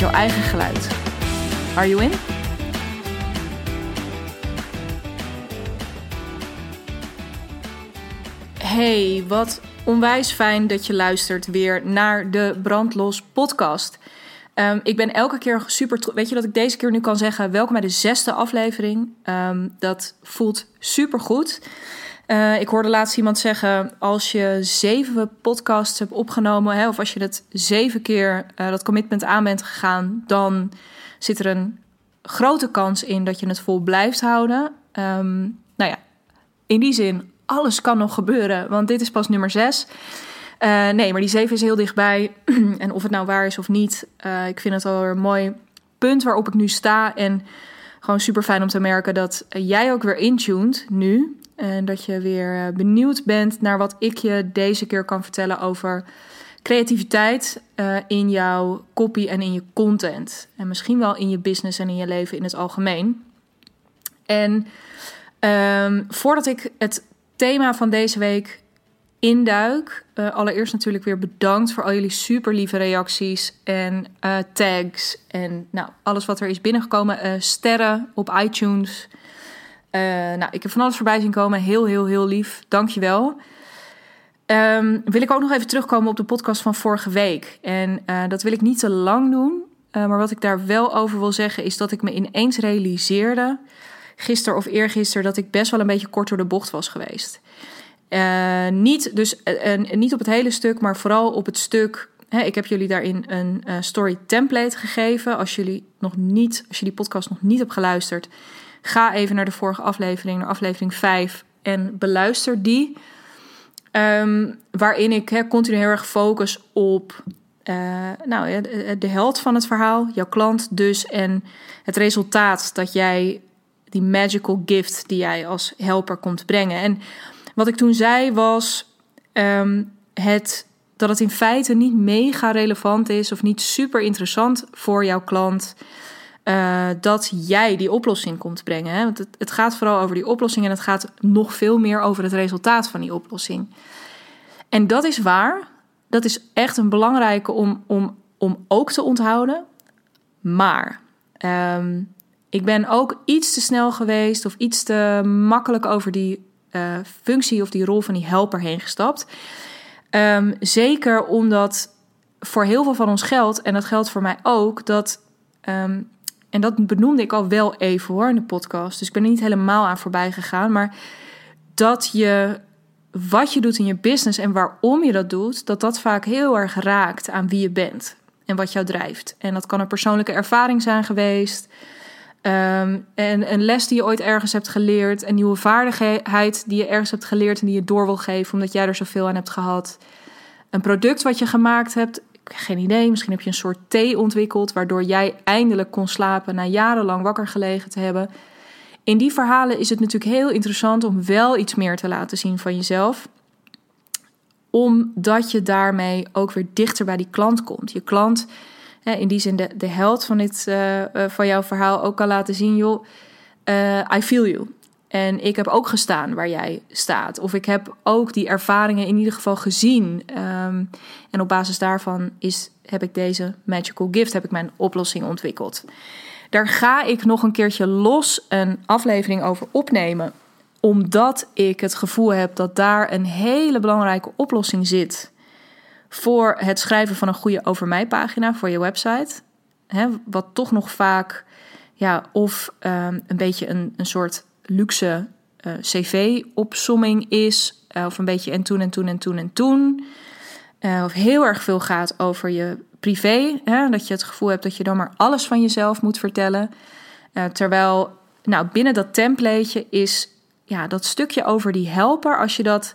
met jouw eigen geluid. Are you in? Hey, wat onwijs fijn dat je luistert weer naar de Brandlos podcast. Um, ik ben elke keer super. Weet je dat ik deze keer nu kan zeggen? Welkom bij de zesde aflevering. Um, dat voelt super goed. Uh, ik hoorde laatst iemand zeggen: als je zeven podcasts hebt opgenomen, hè, of als je het zeven keer uh, dat commitment aan bent gegaan, dan zit er een grote kans in dat je het vol blijft houden. Um, nou ja, in die zin, alles kan nog gebeuren, want dit is pas nummer zes. Uh, nee, maar die zeven is heel dichtbij. en of het nou waar is of niet, ik vind het al een mooi punt waarop ik nu sta. En gewoon super fijn om te merken dat jij ook weer intuned nu. En dat je weer eh, benieuwd bent naar wat ik je deze keer kan vertellen over creativiteit uh, in jouw copy en in je content. En misschien wel in je business en in je leven in het algemeen. En um, voordat ik het thema van deze week induik. Uh, allereerst natuurlijk weer bedankt voor al jullie super lieve reacties en uh, tags en nou, alles wat er is binnengekomen. Uh, sterren op iTunes. nou, ik heb van alles voorbij zien komen. Heel, heel, heel lief. Dankjewel. Um, wil ik ook nog even terugkomen op de podcast van vorige week. En dat wil ik niet te lang doen. maar wat ik daar wel over wil zeggen is dat ik me ineens realiseerde... gisteren of eergisteren dat ik best wel een beetje kort door de bocht was geweest. Uh, niet, dus, uh, niet op het hele stuk, maar vooral op het stuk. Hè, ik heb jullie daarin een uh, story template gegeven. Als jullie nog niet, als je die podcast nog niet hebt geluisterd, ga even naar de vorige aflevering, naar aflevering 5 en beluister die. Um, waarin ik hè, continu heel erg focus op nou, de, de held van het verhaal, jouw klant dus, en het resultaat dat jij, die magical gift die jij als helper komt brengen. En wat ik toen zei was um, het, dat het in feite niet mega relevant is of niet super interessant voor jouw klant. Uh, dat jij die oplossing komt brengen. Hè? Want het, het, gaat vooral over die oplossing en het gaat nog veel meer over het resultaat van die oplossing. En dat is waar. Dat is echt een belangrijke om, om, om ook te onthouden. Maar um, ik ben ook iets te snel geweest of iets te makkelijk over die uh, functie of die rol van die helper heen gestapt. Um, zeker omdat voor heel veel van ons geldt, en dat geldt voor mij ook, dat. Um, en dat benoemde ik al wel even hoor in de podcast. Dus ik ben er niet helemaal aan voorbij gegaan. Maar dat je wat je doet in je business en waarom je dat doet, dat dat vaak heel erg raakt aan wie je bent en wat jou drijft. En dat kan een persoonlijke ervaring zijn geweest. Um, en een les die je ooit ergens hebt geleerd, een nieuwe vaardigheid die je ergens hebt geleerd en die je door wil geven omdat jij er zoveel aan hebt gehad. Een product wat je gemaakt hebt, geen idee, misschien heb je een soort thee ontwikkeld waardoor jij eindelijk kon slapen na jarenlang wakker gelegen te hebben. In die verhalen is het natuurlijk heel interessant om wel iets meer te laten zien van jezelf omdat je daarmee ook weer dichter bij die klant komt. Je klant in die zin de, de held van, dit, uh, van jouw verhaal ook kan laten zien, joh, uh, I feel you. En ik heb ook gestaan waar jij staat. Of ik heb ook die ervaringen in ieder geval gezien. Um, en op basis daarvan is, heb ik deze magical gift, heb ik mijn oplossing ontwikkeld. Daar ga ik nog een keertje los een aflevering over opnemen. Omdat ik het gevoel heb dat daar een hele belangrijke oplossing zit voor het schrijven van een goede over mij pagina voor je website. Hè, wat toch nog vaak, ja, of um, een beetje een, een soort luxe uh, cv-opsomming is. Uh, of een beetje en toen en toen en toen en toen. Uh, of heel erg veel gaat over je privé. Hè, dat je het gevoel hebt dat je dan maar alles van jezelf moet vertellen. terwijl, nou, binnen dat templateje is ja, dat stukje over die helper. Als je dat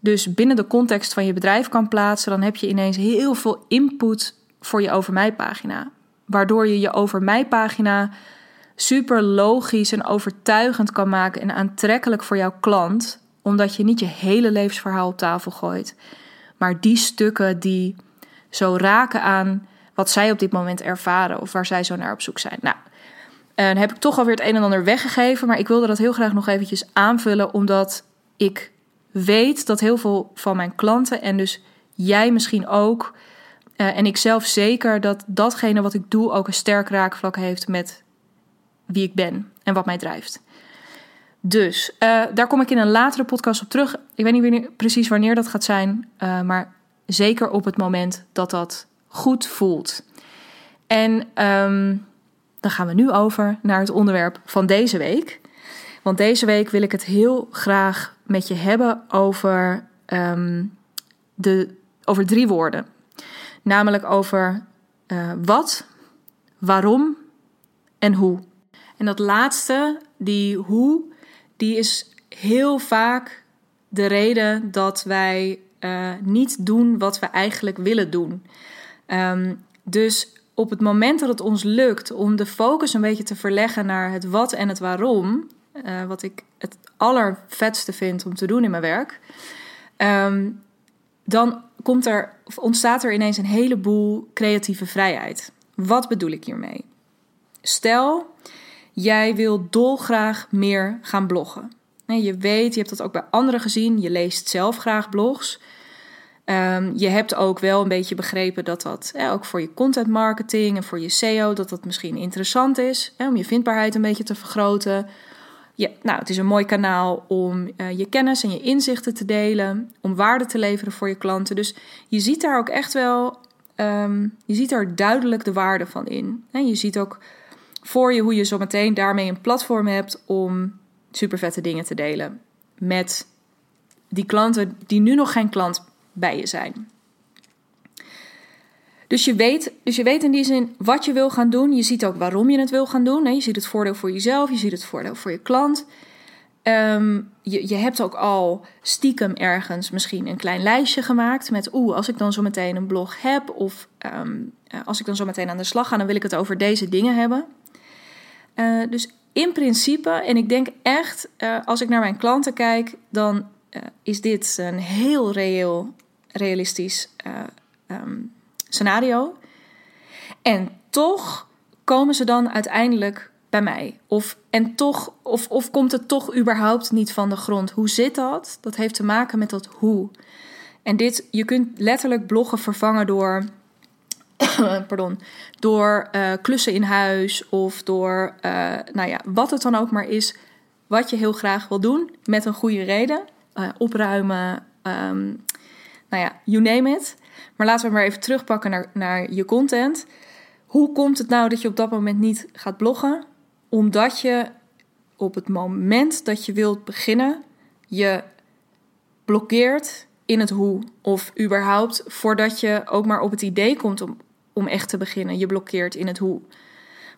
dus binnen de context van je bedrijf kan plaatsen, dan heb je ineens heel veel input voor je over mij pagina. waardoor je je over mij pagina super logisch en overtuigend kan maken en aantrekkelijk voor jouw klant, omdat je niet je hele levensverhaal op tafel gooit, maar die stukken die zo raken aan wat zij op dit moment ervaren of waar zij zo naar op zoek zijn. Nou, en heb ik toch alweer het een en ander weggegeven, maar ik wilde dat heel graag nog eventjes aanvullen, omdat ik weet dat heel veel van mijn klanten en dus jij misschien ook uh, en ik zelf zeker dat datgene wat ik doe ook een sterk raakvlak heeft met wie ik ben en wat mij drijft. Dus uh, daar kom ik in een latere podcast op terug. Ik weet niet wanneer, precies wanneer dat gaat zijn, uh, maar zeker op het moment dat dat goed voelt. En um, dan gaan we nu over naar het onderwerp van deze week. Want deze week wil ik het heel graag met je hebben over, um, de, over drie woorden. Namelijk over uh, wat, waarom en hoe. En dat laatste, die hoe, die is heel vaak de reden dat wij uh, niet doen wat we eigenlijk willen doen. Um, dus op het moment dat het ons lukt om de focus een beetje te verleggen naar het wat en het waarom, uh, wat ik het allervetste vind om te doen in mijn werk, um, dan komt er, of ontstaat er ineens een heleboel creatieve vrijheid. Wat bedoel ik hiermee? Stel, jij wil dolgraag meer gaan bloggen. Je weet, je hebt dat ook bij anderen gezien, je leest zelf graag blogs. Um, je hebt ook wel een beetje begrepen dat dat ook voor je content marketing en voor je SEO, dat dat misschien interessant is om je vindbaarheid een beetje te vergroten. Ja, nou, het is een mooi kanaal om uh, je kennis en je inzichten te delen, om waarde te leveren voor je klanten. Dus je ziet daar ook echt wel, um, je ziet daar duidelijk de waarde van in. En je ziet ook voor je hoe je zo meteen daarmee een platform hebt om super vette dingen te delen met die klanten die nu nog geen klant bij je zijn. Dus je, weet, dus je weet in die zin wat je wil gaan doen. Je ziet ook waarom je het wil gaan doen. Je ziet het voordeel voor jezelf, je ziet het voordeel voor je klant. Um, je, je hebt ook al stiekem ergens misschien een klein lijstje gemaakt met oeh, als ik dan zo meteen een blog heb of um, als ik dan zo meteen aan de slag ga, dan wil ik het over deze dingen hebben. Uh, dus in principe, en ik denk echt, uh, als ik naar mijn klanten kijk, dan is dit een heel reëel, realistisch um, scenario. En toch komen ze dan uiteindelijk bij mij. Of, en toch, of, of komt het toch überhaupt niet van de grond? Hoe zit dat? Dat heeft te maken met dat hoe. En dit, je kunt letterlijk bloggen vervangen door, pardon, door uh, klussen in huis of door, uh, nou ja, wat het dan ook maar is, wat je heel graag wil doen met een goede reden. Uh, opruimen, um, nou ja, you name it. Maar laten we maar even terugpakken naar, naar je content. Hoe komt het nou dat je op dat moment niet gaat bloggen? Omdat je op het moment dat je wilt beginnen, je blokkeert in het hoe. Of überhaupt voordat je ook maar op het idee komt om, om echt te beginnen, je blokkeert in het hoe.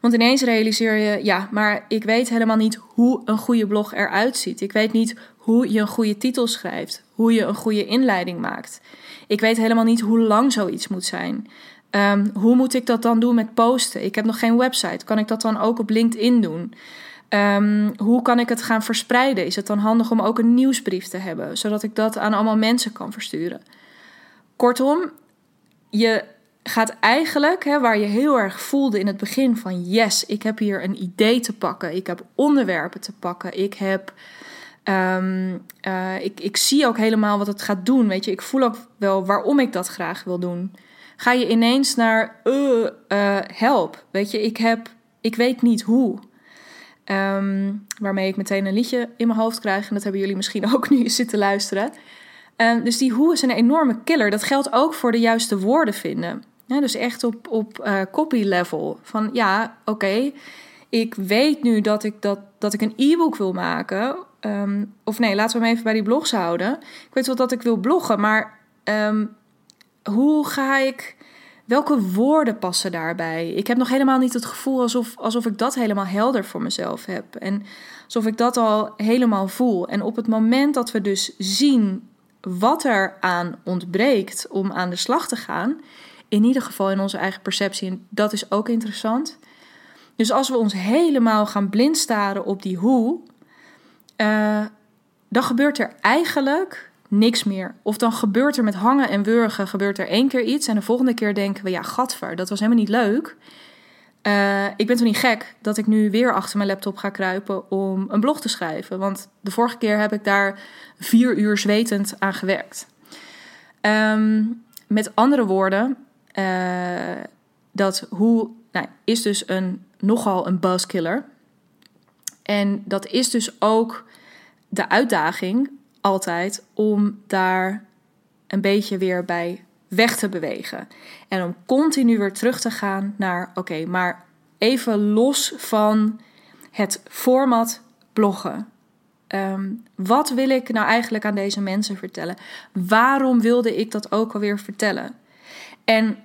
Want ineens realiseer je, ja, maar ik weet helemaal niet hoe een goede blog eruit ziet. Ik weet niet hoe je een goede titel schrijft, hoe je een goede inleiding maakt. Ik weet helemaal niet hoe lang zoiets moet zijn. Um, hoe moet ik dat dan doen met posten? Ik heb nog geen website. Kan ik dat dan ook op LinkedIn doen? Um, hoe kan ik het gaan verspreiden? Is het dan handig om ook een nieuwsbrief te hebben, zodat ik dat aan allemaal mensen kan versturen? Kortom, je gaat eigenlijk, hè, waar je heel erg voelde in het begin van yes, ik heb hier een idee te pakken, ik heb onderwerpen te pakken, ik heb Um, uh, ik, ik zie ook helemaal wat het gaat doen. Weet je, ik voel ook wel waarom ik dat graag wil doen. Ga je ineens naar uh, uh, help. Weet je, ik heb, ik weet niet hoe. Um, waarmee ik meteen een liedje in mijn hoofd krijg. En dat hebben jullie misschien ook nu zitten luisteren. Um, dus die hoe is een enorme killer. Dat geldt ook voor de juiste woorden vinden. Dus echt op, op uh, copy level. Van ja, oké. Ik weet nu dat ik, dat, dat ik een e-book wil maken Um, of nee, laten we hem even bij die blogs houden. Ik weet wel dat ik wil bloggen, maar um, hoe ga ik. Welke woorden passen daarbij? Ik heb nog helemaal niet het gevoel alsof, alsof ik dat helemaal helder voor mezelf heb. En alsof ik dat al helemaal voel. En op het moment dat we dus zien wat er aan ontbreekt om aan de slag te gaan, in ieder geval in onze eigen perceptie. En dat is ook interessant. Dus als we ons helemaal gaan blind staren op die hoe, uh, dan gebeurt er eigenlijk niks meer. Of dan gebeurt er met hangen en wurgen gebeurt er één keer iets en de volgende keer denken we ja, gadver, dat was helemaal niet leuk. Uh, ik ben toch niet gek dat ik nu weer achter mijn laptop ga kruipen om een blog te schrijven. Want de vorige keer heb ik daar vier uur zwetend aan gewerkt. Um, met andere woorden, dat hoe nou, is dus een, nogal een buzzkiller. En dat is dus ook de uitdaging altijd om daar een beetje weer bij weg te bewegen. En om continu weer terug te gaan naar: oké, maar even los van het format bloggen. Ehm, wat wil ik nou eigenlijk aan deze mensen vertellen? Waarom wilde ik dat ook alweer vertellen? En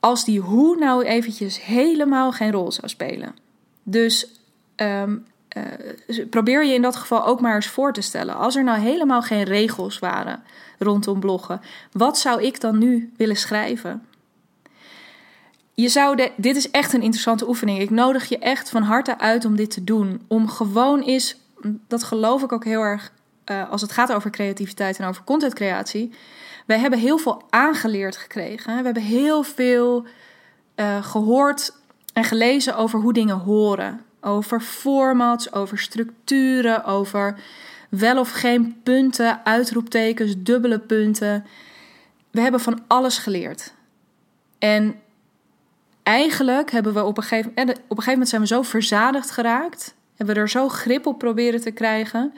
als die hoe nou eventjes helemaal geen rol zou spelen. Dus ehm, uh, probeer je in dat geval ook maar eens voor te stellen. Als er nou helemaal geen regels waren rondom bloggen, wat zou ik dan nu willen schrijven? Je zou dit is echt een interessante oefening. Ik nodig je echt van harte uit om dit te doen. Om gewoon eens, dat geloof ik ook heel erg uh, als het gaat over creativiteit en over contentcreatie. Wij hebben heel veel aangeleerd gekregen. We hebben heel veel uh, gehoord en gelezen over hoe dingen horen over formats, over structuren, over wel of geen punten, uitroeptekens, dubbele punten. We hebben van alles geleerd. En eigenlijk hebben we op een gegeven, op een gegeven moment zijn we zo verzadigd geraakt, hebben we er zo grip op proberen te krijgen,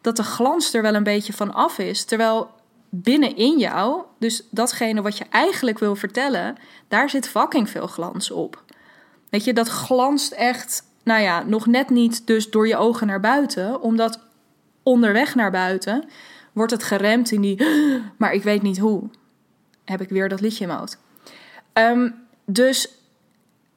dat de glans er wel een beetje van af is. Terwijl binnenin jou, dus datgene wat je eigenlijk wil vertellen, daar zit fucking veel glans op. Weet je, dat glanst echt nou ja, nog net niet dus door je ogen naar buiten, omdat onderweg naar buiten wordt het geremd in die, maar ik weet niet hoe. Heb ik weer dat liedje in mijn. Um, dus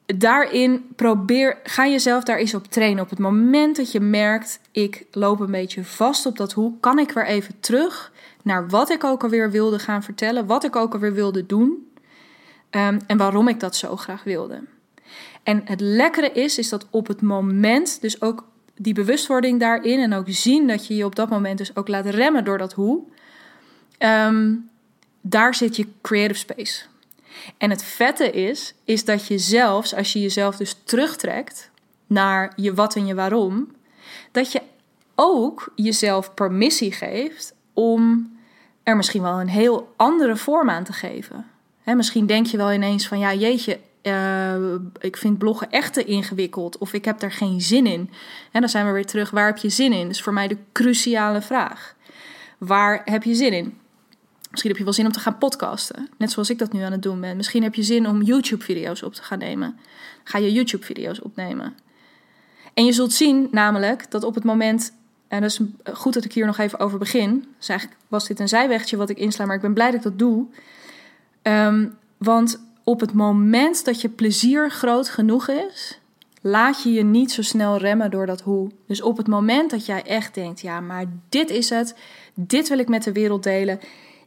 daarin probeer, ga jezelf daar eens op trainen. Op het moment dat je merkt, ik loop een beetje vast op dat hoe, kan ik weer even terug naar wat ik ook alweer wilde gaan vertellen, wat ik ook alweer wilde doen um, en waarom ik dat zo graag wilde. En het lekkere is, is dat op het moment, dus ook die bewustwording daarin en ook zien dat je je op dat moment dus ook laat remmen door dat hoe, ehm, daar zit je creative space. En het vette is, is dat je zelfs, als je jezelf dus terugtrekt naar je wat en je waarom, dat je ook jezelf permissie geeft om er misschien wel een heel andere vorm aan te geven. misschien denk je wel ineens van ja, jeetje, uh, ik vind bloggen echt te ingewikkeld of ik heb er geen zin in. En dan zijn we weer terug, waar heb je zin in? Dat is voor mij de cruciale vraag. Waar heb je zin in? Misschien heb je wel zin om te gaan podcasten, net zoals ik dat nu aan het doen ben. Misschien heb je zin om YouTube-video's op te gaan nemen. Ga je YouTube-video's opnemen. En je zult zien namelijk dat op het moment, en dat is goed dat ik hier nog even over begin. Dus eigenlijk was dit een zijwegje wat ik insla, maar ik ben blij dat ik dat doe. Um, want op het moment dat je plezier groot genoeg is, laat je je niet zo snel remmen door dat hoe. Dus op het moment dat jij echt denkt: ja, maar dit is het, dit wil ik met de wereld delen.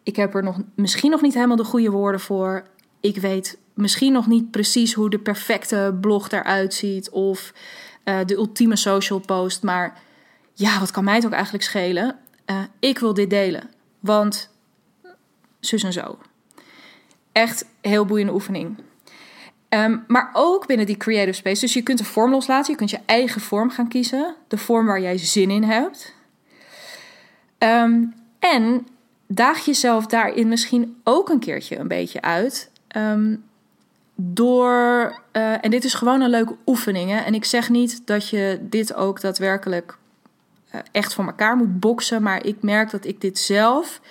Ik heb er nog, misschien nog niet helemaal de goede woorden voor. Ik weet misschien nog niet precies hoe de perfecte blog eruit ziet of uh, de ultieme social post. Maar ja, wat kan mij het ook eigenlijk schelen? Uh, ik wil dit delen. Want zus en zo echt heel boeiende oefening. Ehm, maar ook binnen die creative space. Dus je kunt de vorm loslaten. Je kunt je eigen vorm gaan kiezen. De vorm waar jij zin in hebt. Ehm, en daag jezelf daarin misschien ook een keertje een beetje uit. Ehm, door, uh, en dit is gewoon een leuke oefening. Hè? En ik zeg niet dat je dit ook daadwerkelijk echt voor elkaar moet boksen. Maar ik merk dat ik dit zelf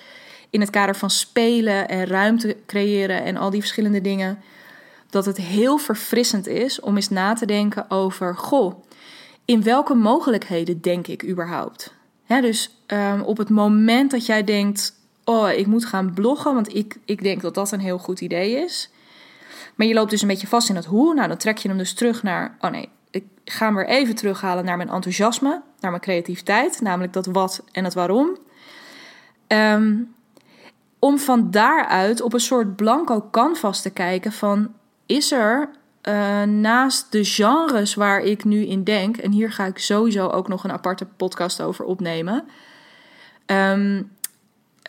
in het kader van spelen en ruimte creëren en al die verschillende dingen, dat het heel verfrissend is om eens na te denken over: goh, in welke mogelijkheden denk ik überhaupt? dus um, op het moment dat jij denkt: oh, ik moet gaan bloggen, want ik, ik denk dat dat een heel goed idee is. Maar je loopt dus een beetje vast in het hoe. Nou, dan trek je hem dus terug naar: oh nee, ga hem weer even terughalen naar mijn enthousiasme, naar mijn creativiteit, namelijk dat wat en het waarom. Um, om van daaruit op een soort blanco canvas te kijken van is er uh, naast de genres waar ik nu in denk, en hier ga ik sowieso ook nog een aparte podcast over opnemen. Um,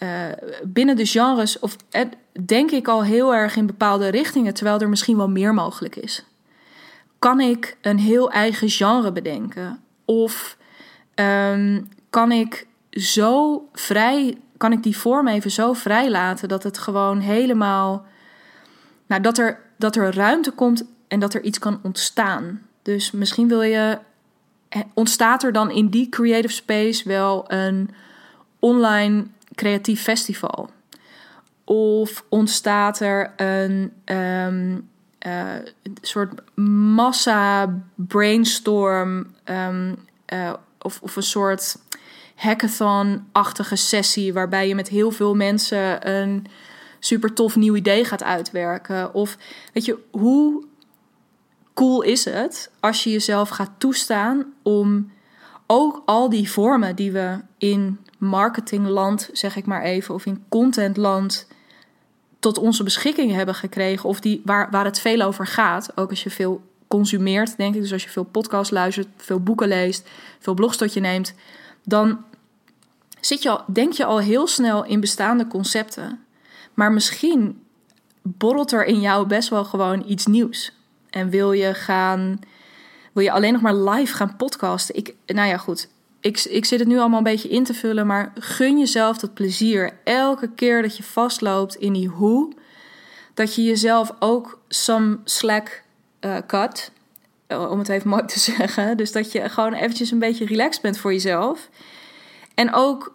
uh, binnen de genres, of uh, denk ik al heel erg in bepaalde richtingen, terwijl er misschien wel meer mogelijk is. Kan ik een heel eigen genre bedenken? Of um, kan ik zo vrij, kan ik die vorm even zo vrij laten dat het gewoon helemaal, nou, dat er, dat er ruimte komt en dat er iets kan ontstaan. Dus misschien wil je, ontstaat er dan in die creative space wel een online creatief festival? Of ontstaat er een um, uh, soort massa brainstorm um, uh, of, of een soort hackathon-achtige sessie waarbij je met heel veel mensen een super tof nieuw idee gaat uitwerken? Of weet je, hoe cool is het als je jezelf gaat toestaan om ook al die vormen die we in marketingland, zeg ik maar even, of in contentland tot onze beschikking hebben gekregen, of die, waar, waar het veel over gaat, ook als je veel consumeert, denk ik, dus als je veel podcast luistert, veel boeken leest, veel blogs tot je neemt, dan zit je al, denk je al heel snel in bestaande concepten. Maar misschien borrelt er in jou best wel gewoon iets nieuws. En wil je gaan, wil je alleen nog maar live gaan podcasten? Ik, nou ja, goed. Ik, ik zit het nu allemaal een beetje in te vullen, maar gun jezelf dat plezier. Elke keer dat je vastloopt in die hoe, dat je jezelf ook some slack uh, cut. Eh, om het even mooi te zeggen. Dus dat je gewoon eventjes een beetje relaxed bent voor jezelf. En ook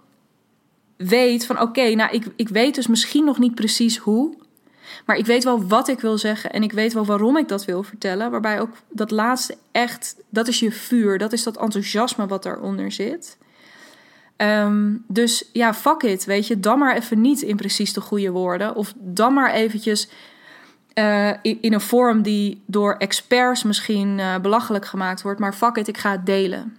weet van oké, nou ik, ik weet dus misschien nog niet precies hoe. Maar ik weet wel wat ik wil zeggen en ik weet wel waarom ik dat wil vertellen. Waarbij ook dat laatste echt, dat is je vuur, dat is dat enthousiasme wat daaronder zit. Um, dus ja, fuck it, weet je, dan maar even niet in precies de goede woorden. Of dan maar eventjes uh, in, een vorm die door experts misschien uh, belachelijk gemaakt wordt. Maar fuck it, ik ga het delen.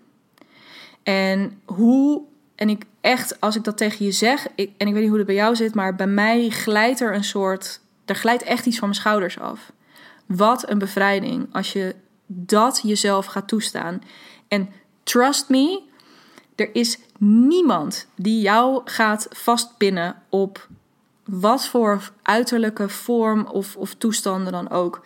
En hoe, en ik echt, als ik dat tegen je zeg, ik, en ik weet niet hoe het bij jou zit, maar bij mij glijdt er een soort er glijdt echt iets van mijn schouders af. Wat een bevrijding als je dat jezelf gaat toestaan. En trust me, er is niemand die jou gaat vastpinnen op wat voor uiterlijke vorm of, of toestanden dan ook.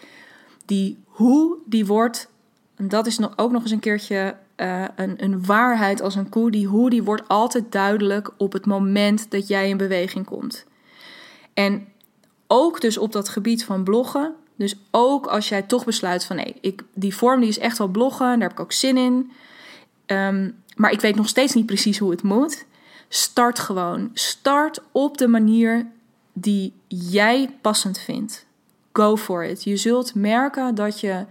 Die hoe die wordt, en dat is ook nog eens een keertje uh, een, een waarheid als een koe. Die hoe die wordt altijd duidelijk op het moment dat jij in beweging komt. En ook dus op dat gebied van bloggen. Dus ook als jij toch besluit van nee, ik, die vorm die is echt wel bloggen, daar heb ik ook zin in. Ehm, maar ik weet nog steeds niet precies hoe het moet. Start gewoon. Start op de manier die jij passend vindt. Go for it. Je zult merken dat je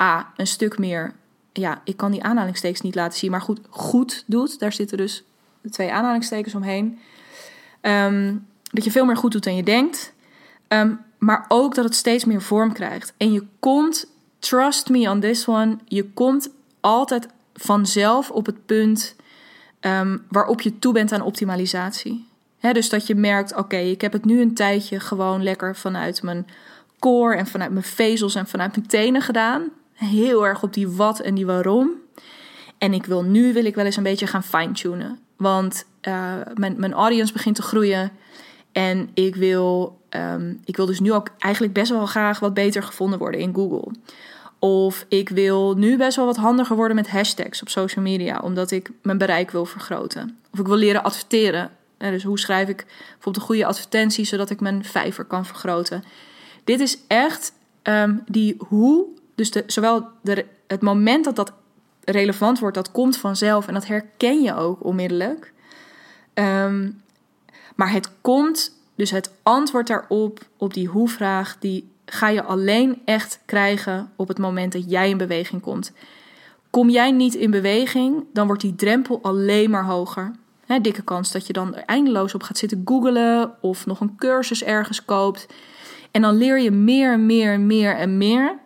A, een stuk meer, ja, ik kan die aanhalingstekens niet laten zien, maar goed, goed doet. Daar zitten dus twee aanhalingstekens omheen. Ehm, dat je veel meer goed doet dan je denkt. Ehm, maar ook dat het steeds meer vorm krijgt. En je komt, trust me on this one, je komt altijd vanzelf op het punt um, waarop je toe bent aan optimalisatie. dus dat je merkt, oké, ik heb het nu een tijdje gewoon lekker vanuit mijn core en vanuit mijn vezels en vanuit mijn tenen gedaan. Heel erg op die wat en die waarom. En ik wil nu wil ik wel eens een beetje gaan fine-tunen. Want uh, mijn, mijn audience begint te groeien. En ik wil, ehm, ik wil dus nu ook eigenlijk best wel graag wat beter gevonden worden in Google. Of ik wil nu best wel wat handiger worden met hashtags op social media, omdat ik mijn bereik wil vergroten. Of ik wil leren adverteren. Dus hoe schrijf ik bijvoorbeeld een goede advertentie zodat ik mijn vijver kan vergroten. Dit is echt ehm, die hoe, dus de, zowel de, het moment dat dat relevant wordt, dat komt vanzelf en dat herken je ook onmiddellijk. Um, maar het komt, dus het antwoord daarop, op die hoe-vraag, die ga je alleen echt krijgen op het moment dat jij in beweging komt. Kom jij niet in beweging, dan wordt die drempel alleen maar hoger. He, dikke kans dat je dan er eindeloos op gaat zitten googelen of nog een cursus ergens koopt. En dan leer je meer en meer en meer en meer.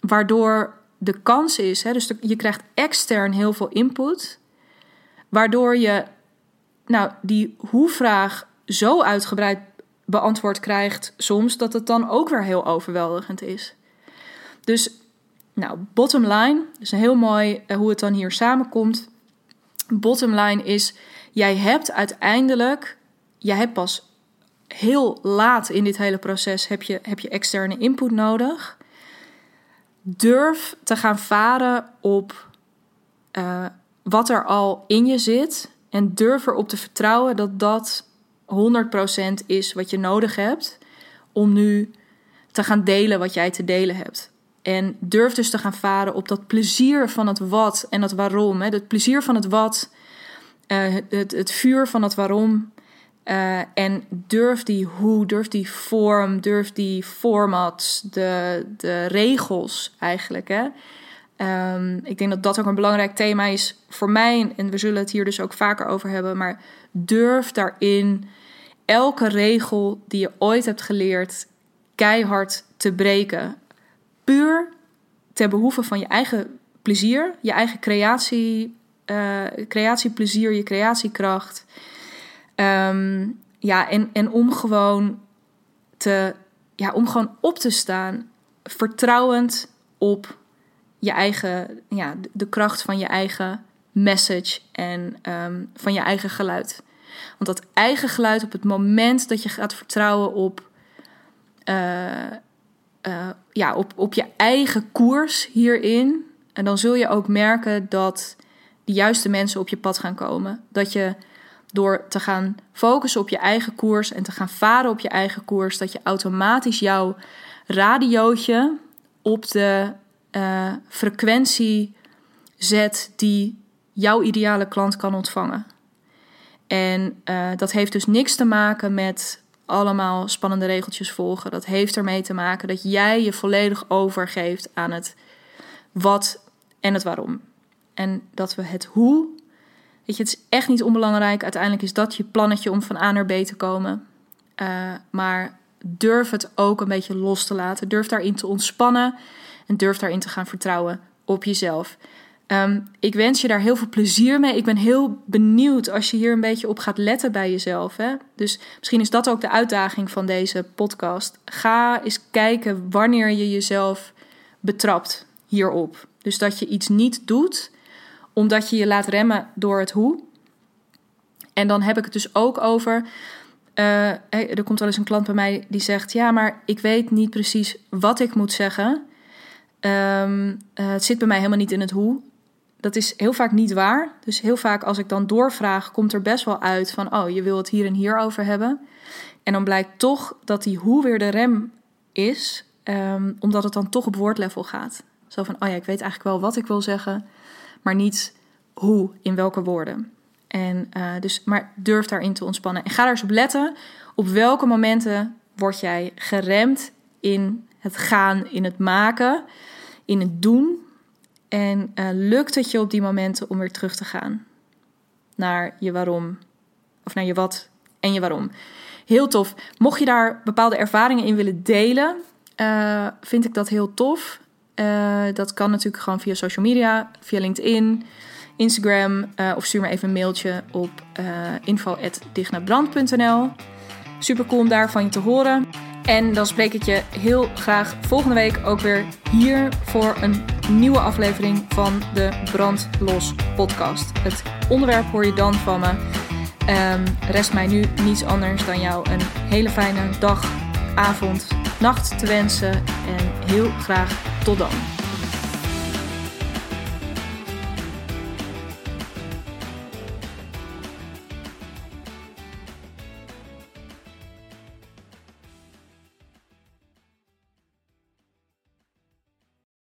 Waardoor de kans is, dus je krijgt extern heel veel input. Waardoor je nou, die hoe-vraag zo uitgebreid beantwoord krijgt soms, dat het dan ook weer heel overweldigend is. Dus, nou, bottom line, dus heel mooi eh, hoe het dan hier samenkomt. Bottom line is, jij hebt uiteindelijk, jij hebt pas heel laat in dit hele proces heb je, heb je externe input nodig. Durf te gaan varen op uh, wat er al in je zit. En durf erop te vertrouwen dat dat 100% is wat je nodig hebt om nu te gaan delen wat jij te delen hebt. En durf dus te gaan varen op dat plezier van het wat en het waarom. Hè? Het plezier van het wat, uh, het, het vuur van het waarom. Uh, en durf die hoe, durf die vorm, durf die formats, de, de regels eigenlijk. Hè? Um, ik denk dat dat ook een belangrijk thema is voor mij. En we zullen het hier dus ook vaker over hebben. Maar durf daarin elke regel die je ooit hebt geleerd keihard te breken. Puur ter behoeve van je eigen plezier, je eigen creatie, uh, creatieplezier, je creatiekracht. Um, ja, en, en om gewoon te, ja, om gewoon op te staan, vertrouwend op je eigen, ja, de kracht van je eigen message en um, van je eigen geluid. Want dat eigen geluid op het moment dat je gaat vertrouwen op, uh, uh, ja, op, op je eigen koers hierin. En dan zul je ook merken dat de juiste mensen op je pad gaan komen. Dat je door te gaan focussen op je eigen koers en te gaan varen op je eigen koers, dat je automatisch jouw radiootje op de uh, frequentie zet die jouw ideale klant kan ontvangen. En uh, dat heeft dus niks te maken met allemaal spannende regeltjes volgen. Dat heeft ermee te maken dat jij je volledig overgeeft aan het wat en het waarom. En dat we het hoe Weet je, het is echt niet onbelangrijk. Uiteindelijk is dat je plannetje om van A naar B te komen. Uh, maar durf het ook een beetje los te laten. Durf daarin te ontspannen. En durf daarin te gaan vertrouwen op jezelf. Um, ik wens je daar heel veel plezier mee. Ik ben heel benieuwd als je hier een beetje op gaat letten bij jezelf. Hè? Dus misschien is dat ook de uitdaging van deze podcast. Ga eens kijken wanneer je jezelf betrapt hierop. Dus dat je iets niet doet omdat je je laat remmen door het hoe. En dan heb ik het dus ook over. Uh, er komt wel eens een klant bij mij die zegt: Ja, maar ik weet niet precies wat ik moet zeggen. Um, uh, het zit bij mij helemaal niet in het hoe. Dat is heel vaak niet waar. Dus heel vaak als ik dan doorvraag, komt er best wel uit van: Oh, je wil het hier en hier over hebben. En dan blijkt toch dat die hoe weer de rem is, um, omdat het dan toch op woordlevel gaat. Zo van: Oh ja, ik weet eigenlijk wel wat ik wil zeggen maar niet hoe, in welke woorden. En uh, dus, maar durf daarin te ontspannen. En ga daar eens op letten. Op welke momenten word jij geremd in het gaan, in het maken, in het doen. En uh, lukt het je op die momenten om weer terug te gaan naar je waarom. Of naar je wat en je waarom. Heel tof. Mocht je daar bepaalde ervaringen in willen delen, uh, vind ik dat heel tof. Uh, dat kan natuurlijk gewoon via social media, via LinkedIn, Instagram of stuur me even een mailtje op info.dignabrand.nl. Super cool om daarvan je te horen. En dan spreek ik je heel graag volgende week ook weer hier voor een nieuwe aflevering van de Brandlos podcast. Het onderwerp hoor je dan van me. Um, rest mij nu niets anders dan jou een hele fijne dag, avond, nacht te wensen. En heel graag tot dan.